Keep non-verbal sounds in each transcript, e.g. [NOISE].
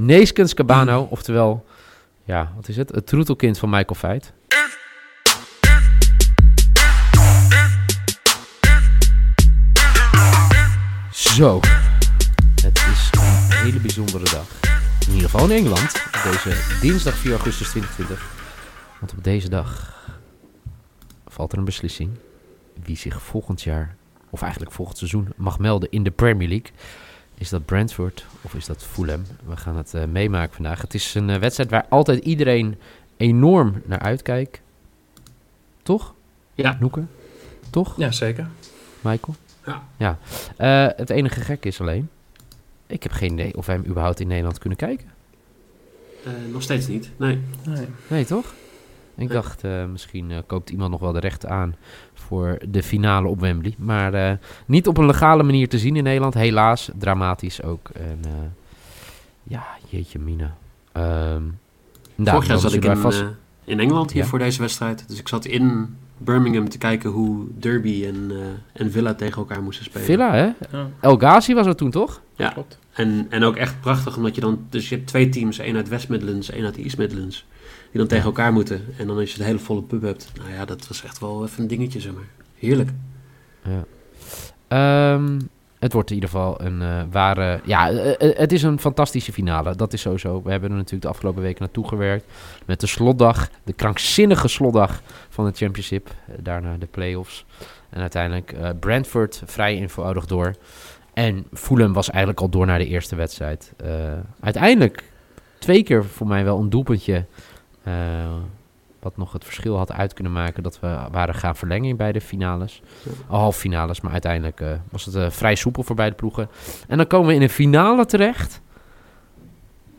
Neeskens Cabano, oftewel, ja, wat is het? Het troetelkind van Michael Veit. Zo, het is een hele bijzondere dag. In ieder geval in Engeland, op deze dinsdag 4 augustus 2020. Want op deze dag valt er een beslissing wie zich volgend jaar, of eigenlijk volgend seizoen, mag melden in de Premier League. Is dat Brentford of is dat Fulham? We gaan het eh, meemaken vandaag. Het is een eh, wedstrijd waar altijd iedereen enorm naar uitkijkt. Toch? Ja. Noeke? Toch, Ja, zeker. Michael? Ja. ja. Eh, het enige gek is alleen, ik heb geen idee of wij hem überhaupt in Nederland kunnen kijken. Eh, nog steeds niet. Nee. Nee. Nee, toch? Ik dacht, eh, misschien eh, koopt iemand nog wel de rechten aan voor de finale op Wembley. Maar eh, niet op een legale manier te zien in Nederland. Helaas, dramatisch ook. En, ja, jeetje mina. Ehm Vorig jaar zat ik in, vast- in Engeland hier Ja. voor deze wedstrijd. Dus ik zat in Birmingham te kijken hoe Derby en, eh, en Villa tegen elkaar moesten spelen. Villa, hè? Ja, El Ghazi was er toen, toch? Ja. klopt. En, en ook echt prachtig, omdat je dan... Dus je hebt twee teams, één uit West Midlands, één uit East Midlands. Die dan tegen elkaar moeten. En dan als je de hele volle pub hebt. Nou ja, dat was echt wel even een dingetje, zeg maar. Heerlijk. Ja. Ehm, het wordt in ieder geval een eh, ware... Ja, eh, eh, het is een fantastische finale. Dat is sowieso. We hebben er natuurlijk de afgelopen weken naartoe gewerkt. Met de slotdag. De krankzinnige slotdag van de championship. daarna de play-offs. En uiteindelijk Brentford vrij eenvoudig door. En Fulham was eigenlijk al door naar de eerste wedstrijd. Uiteindelijk twee keer voor mij wel een doelpuntje... wat nog het verschil had uit kunnen maken dat we waren gaan verlengen in beide finales. Al half finales, maar uiteindelijk eh, was het eh, vrij soepel voor beide ploegen. En dan komen we in een finale terecht.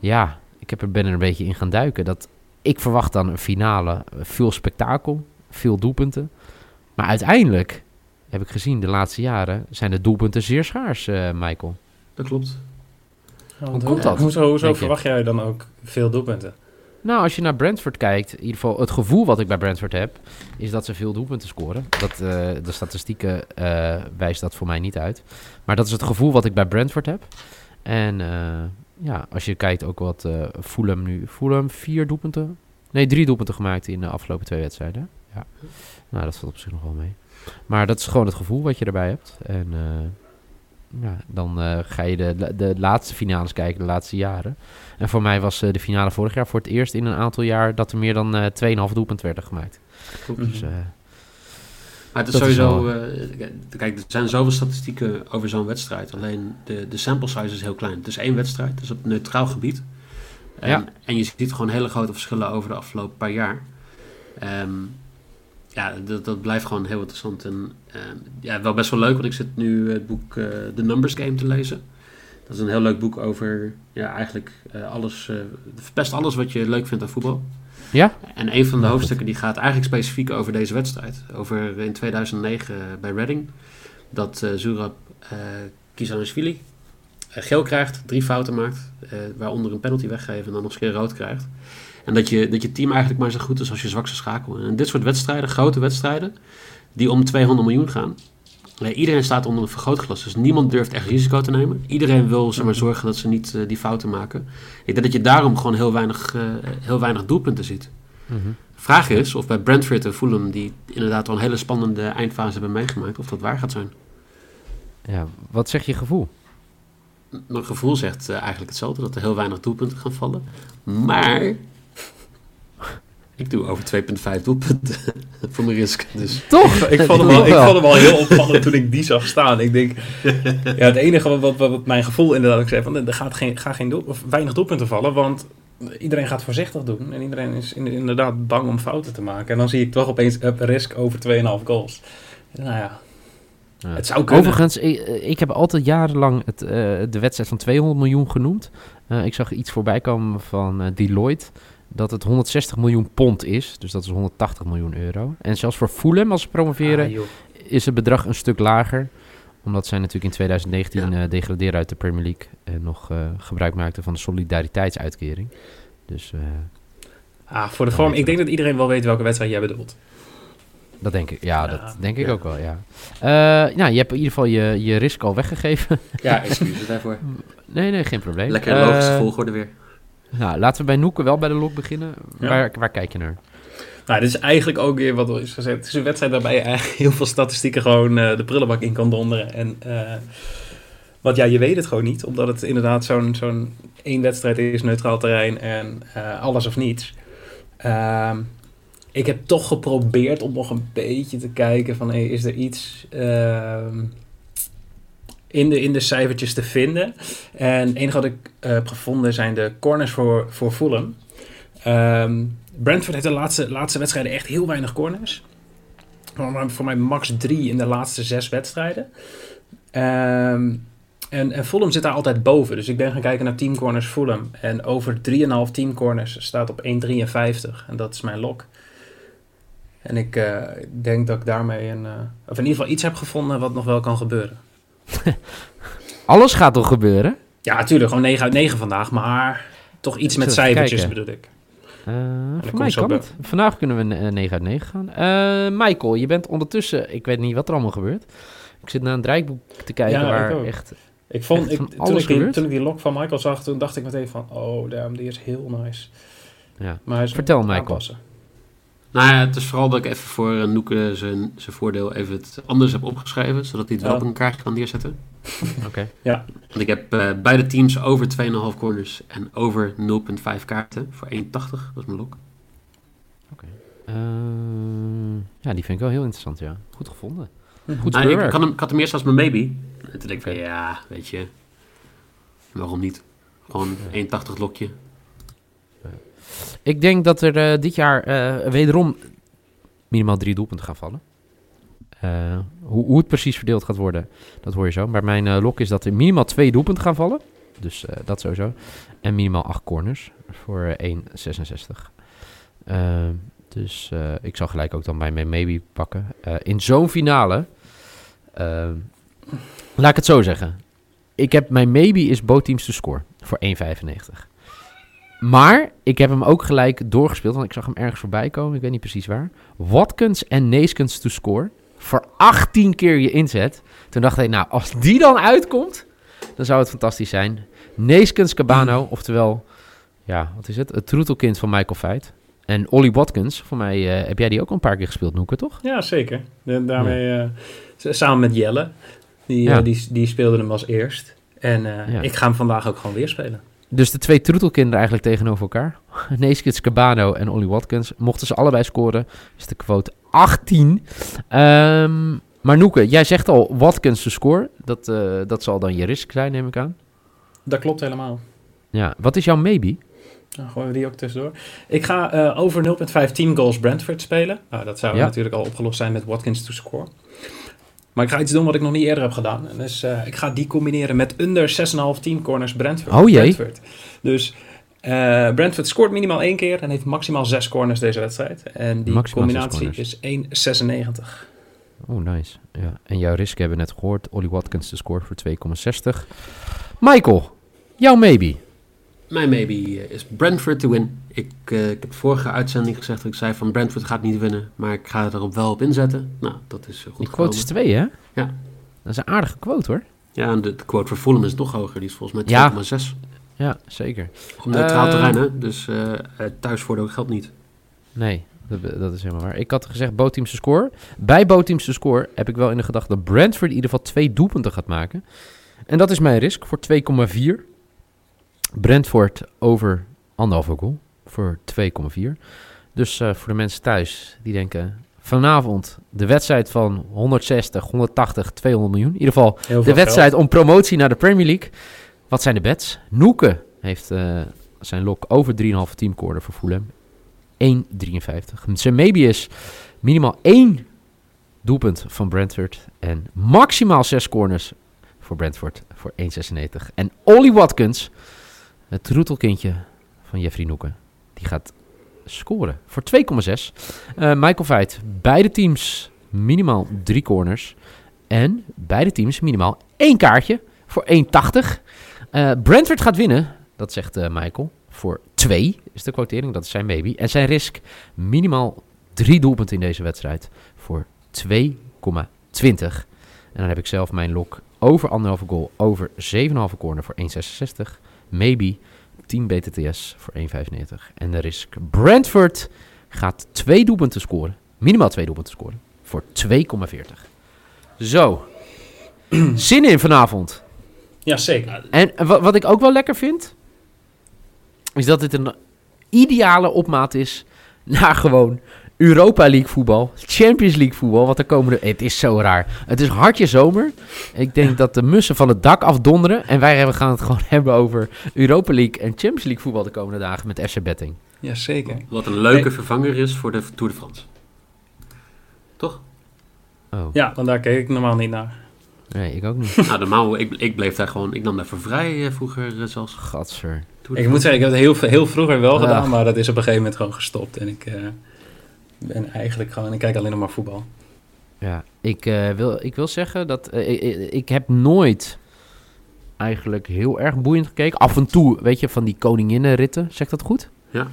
Ja, ik heb er, ben er een beetje in gaan duiken. Dat, ik verwacht dan een finale, eh, veel spektakel, veel doelpunten. Maar uiteindelijk, heb ik gezien de laatste jaren, zijn de doelpunten zeer schaars, eh, Michael. Dat klopt. Ja, Hoe komt dat, Hoezo, verwacht jij dan ook veel doelpunten? Nou, als je naar Brentford kijkt, in ieder geval het gevoel wat ik bij Brentford heb, is dat ze veel doelpunten scoren. Dat, eh, de statistieken eh wijst dat voor mij niet uit. Maar dat is het gevoel wat ik bij Brentford heb. En eh, ja, als je kijkt ook wat Fulham nu... Fulham vier doelpunten? Nee, drie doelpunten gemaakt in de afgelopen twee wedstrijden. Ja. Nou, dat valt op zich nog wel mee. Maar dat is gewoon het gevoel wat je erbij hebt. En ja, dan eh, ga je de, de laatste finales kijken, de laatste jaren. En voor mij was eh, de finale vorig jaar voor het eerst in een aantal jaar dat er meer dan eh 2,5 doelpunt werden gemaakt. Dus eh, Maar het is sowieso... wel- eh, kijk, er zijn zoveel statistieken over zo'n wedstrijd. Alleen de, de sample size is heel klein. Het is één wedstrijd, het is op neutraal gebied. En, Ja. en je ziet gewoon hele grote verschillen over de afgelopen paar jaar. Ehm, ja, dat, dat blijft gewoon heel interessant. En ehm, ja, wel best wel leuk, want ik zit nu het boek eh The Numbers Game te lezen. Dat is een heel leuk boek over ja, eigenlijk eh, alles, eh, best alles wat je leuk vindt aan voetbal. ja, En een van de hoofdstukken die gaat eigenlijk specifiek over deze wedstrijd. Over in 2009 bij Reading. Dat eh Zurab eh Kizanishvili eh, geel krijgt, drie fouten maakt. eh, waaronder een penalty weggeven en dan nog eens een keer rood krijgt. En dat je, dat je team eigenlijk maar zo goed is als je zwakste schakel. En dit soort wedstrijden, grote wedstrijden, die om 200 miljoen gaan. Nee, iedereen staat onder een vergrootglas, dus niemand durft echt risico te nemen. Iedereen wil zeg maar, zorgen dat ze niet eh, die fouten maken. Ik denk dat je daarom gewoon heel weinig, eh, heel weinig doelpunten ziet. mhm. Vraag is of bij Brentford en Fulham, die inderdaad wel een hele spannende eindfase hebben meegemaakt, of dat waar gaat zijn. ja. Wat zeg je gevoel? M- Mijn gevoel zegt eh, eigenlijk hetzelfde, dat er heel weinig doelpunten gaan vallen. Maar ik doe over 2,5 doelpunten [LAUGHS] voor mijn risk. Dus Toch? Ik vond, hem [LAUGHS] wel, ik vond hem wel heel opvallend toen ik die zag staan. Ik denk, [LAUGHS] ja, het enige wat, wat, wat mijn gevoel inderdaad ook zei, van er gaat geen, gaat geen doel, of weinig doelpunten vallen, want iedereen gaat voorzichtig doen. En iedereen is in- inderdaad bang om fouten te maken. En dan zie ik toch opeens up risk over 2,5 goals. Nou ja, Ja. het zou kunnen. Overigens, ik, ik heb altijd jarenlang het, eh, de wedstrijd van 200 miljoen genoemd. Eh, ik zag iets voorbij komen van eh, Deloitte dat het 160 miljoen pond is. Dus dat is 180 miljoen euro. En zelfs voor Fulham, als ze promoveren, Ah, is het bedrag een stuk lager. Omdat zij natuurlijk in 2019 Ja. eh degraderen uit de Premier League. En nog eh, gebruik maakten van de solidariteitsuitkering. Dus eh, Ah, voor de vorm, ik denk dat iedereen wel weet welke wedstrijd jij bedoelt. dat denk ik. Ja, Ja, dat denk ik ja. ook wel, ja. Eh, nou, je hebt in ieder geval je, je risk al weggegeven. ja, excuses daarvoor. nee, nee, geen probleem. Lekker logische volgorde weer. Nou, laten we bij Noeken wel bij de lok beginnen. Ja. Waar, waar kijk je naar? Nou, dit is eigenlijk ook weer wat er is gezegd. Het is een wedstrijd waarbij je eigenlijk heel veel statistieken gewoon eh, de prullenbak in kan donderen. En eh, wat ja, je weet het gewoon niet. Omdat het inderdaad zo'n zo'n één wedstrijd is, neutraal terrein en eh, alles of niets. Ehm, ik heb toch geprobeerd om nog een beetje te kijken van hey, is er iets ehm, in, de, in de cijfertjes te vinden. En het enige wat ik eh, heb gevonden zijn de corners voor, voor Fulham. Ehm, Brentford heeft de laatste, laatste wedstrijden echt heel weinig corners. Voor mij, voor mij max drie in de laatste zes wedstrijden. Ehm, en, en Fulham zit daar altijd boven. Dus ik ben gaan kijken naar teamcorners Fulham. En over 3,5 teamcorners staat op 1,53. En dat is mijn lok. En ik eh, denk dat ik daarmee een, eh, of in ieder geval iets heb gevonden wat nog wel kan gebeuren. [LAUGHS] Alles gaat toch gebeuren? Ja, natuurlijk, gewoon 9 uit 9 vandaag. Maar toch iets met cijfertjes kijken. bedoel ik. Eh, voor mij kan het. Vandaag kunnen we een 9 uit 9 gaan. Eh, Michael, je bent ondertussen... Ik weet niet wat er allemaal gebeurt. Ik zit naar een draaiboek te kijken Ja, waar echt... Ik vond, Echt ik, toen, ik die, gebeurd? toen ik die lok van Michael zag, toen dacht ik meteen van, oh damn, die is heel nice. Ja. Maar hij is Vertel, Michael. aanpassen. Nou ja, het is vooral dat ik even voor eh, Noeke zijn, zijn voordeel even het anders heb opgeschreven. Zodat hij het wel Ja. op een kaartje kan neerzetten. Oké. Want ik heb eh, beide teams over 2,5 corners en over 0,5 kaarten voor 1,80. Dat is mijn lok. Eh, ja, die vind ik wel heel interessant, ja. Goed gevonden. Mhm. Goed Nou, ik, speurwerk. ik, had hem, ik had hem eerst als mijn maybe. En toen denk ik van ja, weet je. Waarom niet? Gewoon 1,80 lokje. Ik denk dat er eh, dit jaar eh, wederom minimaal drie doelpunten gaan vallen. Eh, hoe, hoe het precies verdeeld gaat worden, dat hoor je zo. Maar mijn lok is dat er minimaal twee doelpunten gaan vallen. Dus eh, dat sowieso. En minimaal acht corners voor eh, 1,66. Eh, dus ik zal gelijk ook dan bij mijn maybe pakken. In zo'n finale, laat ik het zo zeggen. Ik heb mijn maybe is both teams to score voor 1,95. Maar ik heb hem ook gelijk doorgespeeld, want ik zag hem ergens voorbij komen. Ik weet niet precies waar. Watkins en Neeskens to score. Voor 18 keer je inzet. Toen dacht ik, nou, als die dan uitkomt, dan zou het fantastisch zijn. Neeskens Cabano, oftewel, ja, wat is het? Het troetelkind van Michael Feit. En Ollie Watkins, voor mij eh, heb jij die ook al een paar keer gespeeld, Noeke, toch? Ja, zeker. Daarmee, eh, samen met Jelle, die, Ja. eh, die, die speelde hem als eerst. En Ja. ik ga hem vandaag ook gewoon weer spelen. Dus de twee troetelkinderen eigenlijk tegenover elkaar. [LAUGHS] Neeskens Cabano en Ollie Watkins. Mochten ze allebei scoren, is de quote 18. Ehm, maar Noeke, jij zegt al Watkins te score. Dat, eh, dat zal dan je risk zijn, neem ik aan. Dat klopt helemaal. Ja, wat is jouw maybe? Dan gooien we die ook tussendoor. Ik ga eh, over 0.5 team goals Brentford spelen. Nou, dat zou Ja. natuurlijk al opgelost zijn met Watkins to score. Maar ik ga iets doen wat ik nog niet eerder heb gedaan. En dus eh, ik ga die combineren met under 6,5 team corners Brentford. Oh jee. Brentford. Dus eh, Brentford scoort minimaal één keer en heeft maximaal 6 corners deze wedstrijd. En die Maximaal zes combinatie is 1,96. Oh, nice. Ja. En jouw risk hebben we net gehoord. Ollie Watkins te score voor 2,60. Michael, jouw maybe. Mijn maybe eh, is Brentford to win. Ik, eh, ik heb vorige uitzending gezegd dat ik zei van Brentford gaat niet winnen. Maar ik ga erop wel op inzetten. Nou, dat is eh, goed Die quote is gekomen. 2, hè? Ja. Dat is een aardige quote, hoor. Ja, en de, de quote voor Fulham is nog hoger. Die is volgens mij Ja. 2,6. Ja, zeker. Op neutraal terrein, hè. Dus eh eh, thuisvoordeel geldt niet. Nee, dat, dat is helemaal waar. Ik had gezegd both teams te score. Bij both teams te score heb ik wel in de gedachte dat Brentford in ieder geval twee doelpunten gaat maken. En dat is mijn risk voor 2,4. Brentford over anderhalve goal voor 2,4. Dus eh, voor de mensen thuis die denken... Vanavond de wedstrijd van 160, 180, 200 miljoen. In ieder geval de wedstrijd om promotie naar de Premier League. Wat zijn de bets? Noeke heeft eh, zijn lok over 3,5 teamcorner voor Fulham. 1,53. Zijn maybe is minimaal één doelpunt van Brentford. En maximaal 6 corners voor Brentford voor 1,96. En Ollie Watkins, het troetelkindje van Jeffrey Noeke, die gaat scoren voor 2,6. Eh, Michael Veit, beide teams minimaal drie corners. En beide teams minimaal één kaartje voor 1,80. Eh Brentford gaat winnen, dat zegt eh, Michael, voor 2 is de quotering, dat is zijn baby. En zijn risk minimaal drie doelpunten in deze wedstrijd voor 2,20. En dan heb ik zelf mijn lok over anderhalve goal, over 7,5 corner voor 1,66. Maybe 10 BTTS voor 1,95. En de risk Brentford gaat twee doelpunten scoren. Minimaal twee doelpunten scoren. Voor 2,40. Zo. [CLEARS THROAT] Zin in vanavond. Ja, zeker. En wa- wat ik ook wel lekker vind, is dat dit een ideale opmaat is [LAUGHS] naar gewoon Europa League voetbal, Champions League voetbal. Wat er komende, het is zo raar. Het is hartje zomer. Ik denk dat de mussen van het dak afdonderen. En wij gaan het gewoon [LAUGHS] hebben over Europa League en Champions League voetbal de komende dagen met FC Betting. Ja, zeker. Wat een leuke vervanger is voor de Tour de France. Toch? Oh, Ja, want daar keek ik normaal niet naar. nee, ik ook niet. [LAUGHS] nou, normaal, ik, ik bleef daar gewoon... Ik nam daarvoor vrij eh, vroeger eh, zelfs. Gadver. Tour de Ik moet zeggen, ik heb het heel, heel vroeger wel Ja. gedaan, maar dat is op een gegeven moment gewoon gestopt. En ik eh, ben eigenlijk gewoon, ik kijk alleen nog maar voetbal. Ja, ik, eh, wil, ik wil zeggen dat eh, ik, ik- heb nooit eigenlijk heel erg boeiend gekeken. Af en toe, weet je, van die koninginnenritten. Zeg ik dat goed? Ja.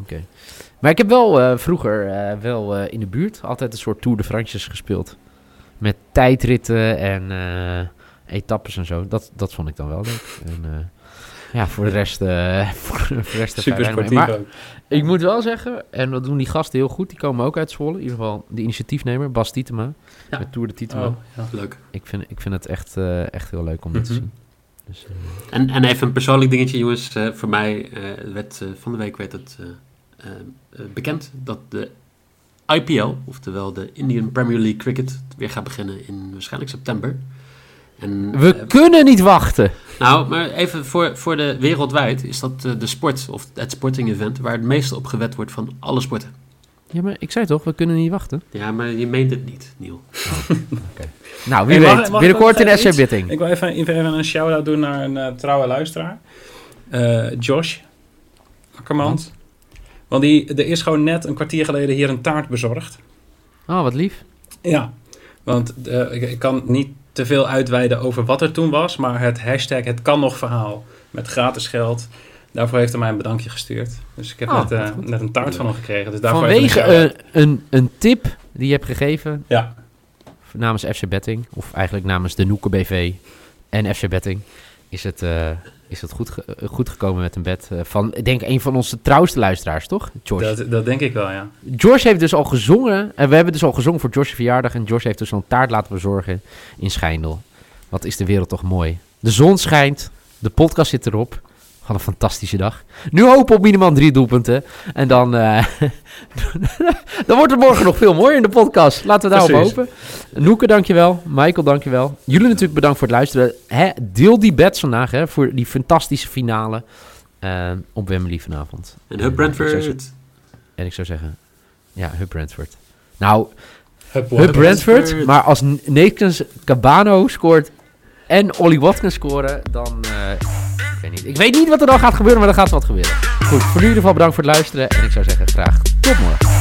Oké. Maar ik heb wel eh, vroeger eh, wel eh, in de buurt altijd een soort Tour de France's gespeeld. Met tijdritten en eh, etappes en zo. Dat, dat vond ik dan wel leuk. En, eh, ja, voor de rest... eh voor, [LAUGHS] voor de rest Super sportief ook. Maar ik moet wel zeggen, en dat doen die gasten heel goed. Die komen ook uit Zwolle. In ieder geval de initiatiefnemer, Bas Tietema. Ja. Met Tour de Tietema. Oh, ja. Leuk. Ik vind, ik vind het echt, eh, echt heel leuk om dit te Mhm. zien. Dus, eh, En, en even een persoonlijk dingetje, jongens. Eh, voor mij eh, werd van de week werd het eh, eh, eh, bekend dat de IPL, oftewel de Indian Premier League Cricket, weer gaat beginnen in waarschijnlijk september. En, we eh, kunnen niet wachten. nou, maar even voor, voor de wereldwijd is dat eh, de sport, of het sporting event, waar het meeste op gewet wordt van alle sporten. Ja, maar ik zei toch, we kunnen niet wachten. Ja, maar je meent het niet, Niel. [LAUGHS] Nou, wie Hey, weet. Binnenkort iets? Bitting. Ik wil even, even een shout-out doen naar een eh, trouwe luisteraar. Eh, Josh Akkermans. Want die, er is gewoon net een kwartier geleden hier een taart bezorgd. Oh, wat lief. Ja, want ik, ik kan niet te veel uitweiden over wat er toen was, maar het hashtag het kan nog verhaal met gratis geld. Daarvoor heeft hij mij een bedankje gestuurd. Dus ik heb Oh, net, eh, net een taart van hem gekregen. Dus daarvoor Vanwege een, een, een tip die je hebt gegeven Ja, namens FC Betting, of eigenlijk namens de Noeken BV en FC Betting, is het, eh, is het goed, ge- goed gekomen met een bed eh, van, ik denk, een van onze trouwste luisteraars, toch? George. dat, dat denk ik wel, ja. George heeft dus al gezongen. En we hebben dus al gezongen voor George's verjaardag. En George heeft dus zo'n taart laten bezorgen in Schijndel. Wat is de wereld toch mooi. De zon schijnt. De podcast zit erop. Wat een fantastische dag. Nu hopen op minimaal drie doelpunten. En dan, eh, [LAUGHS] dan wordt het morgen nog veel mooier in de podcast. Laten we daarop Precies. hopen. Noeke, dankjewel. Michael, dankjewel. Jullie natuurlijk bedankt voor het luisteren. Hè, deel die bets vandaag hè, voor die fantastische finale eh, op Wembley vanavond. En Hub Ik zou zeggen- Brentford. en ik zou zeggen, ja, Hub Brentford. Nou, Hup, Hub Brentford, Brentford. maar als Nathan Cabano scoort en Ollie Watkins scoren, dan... eh, ik weet niet wat er dan gaat gebeuren, maar er gaat wat gebeuren. Goed, voor nu in ieder geval bedankt voor het luisteren. En ik zou zeggen, graag tot morgen.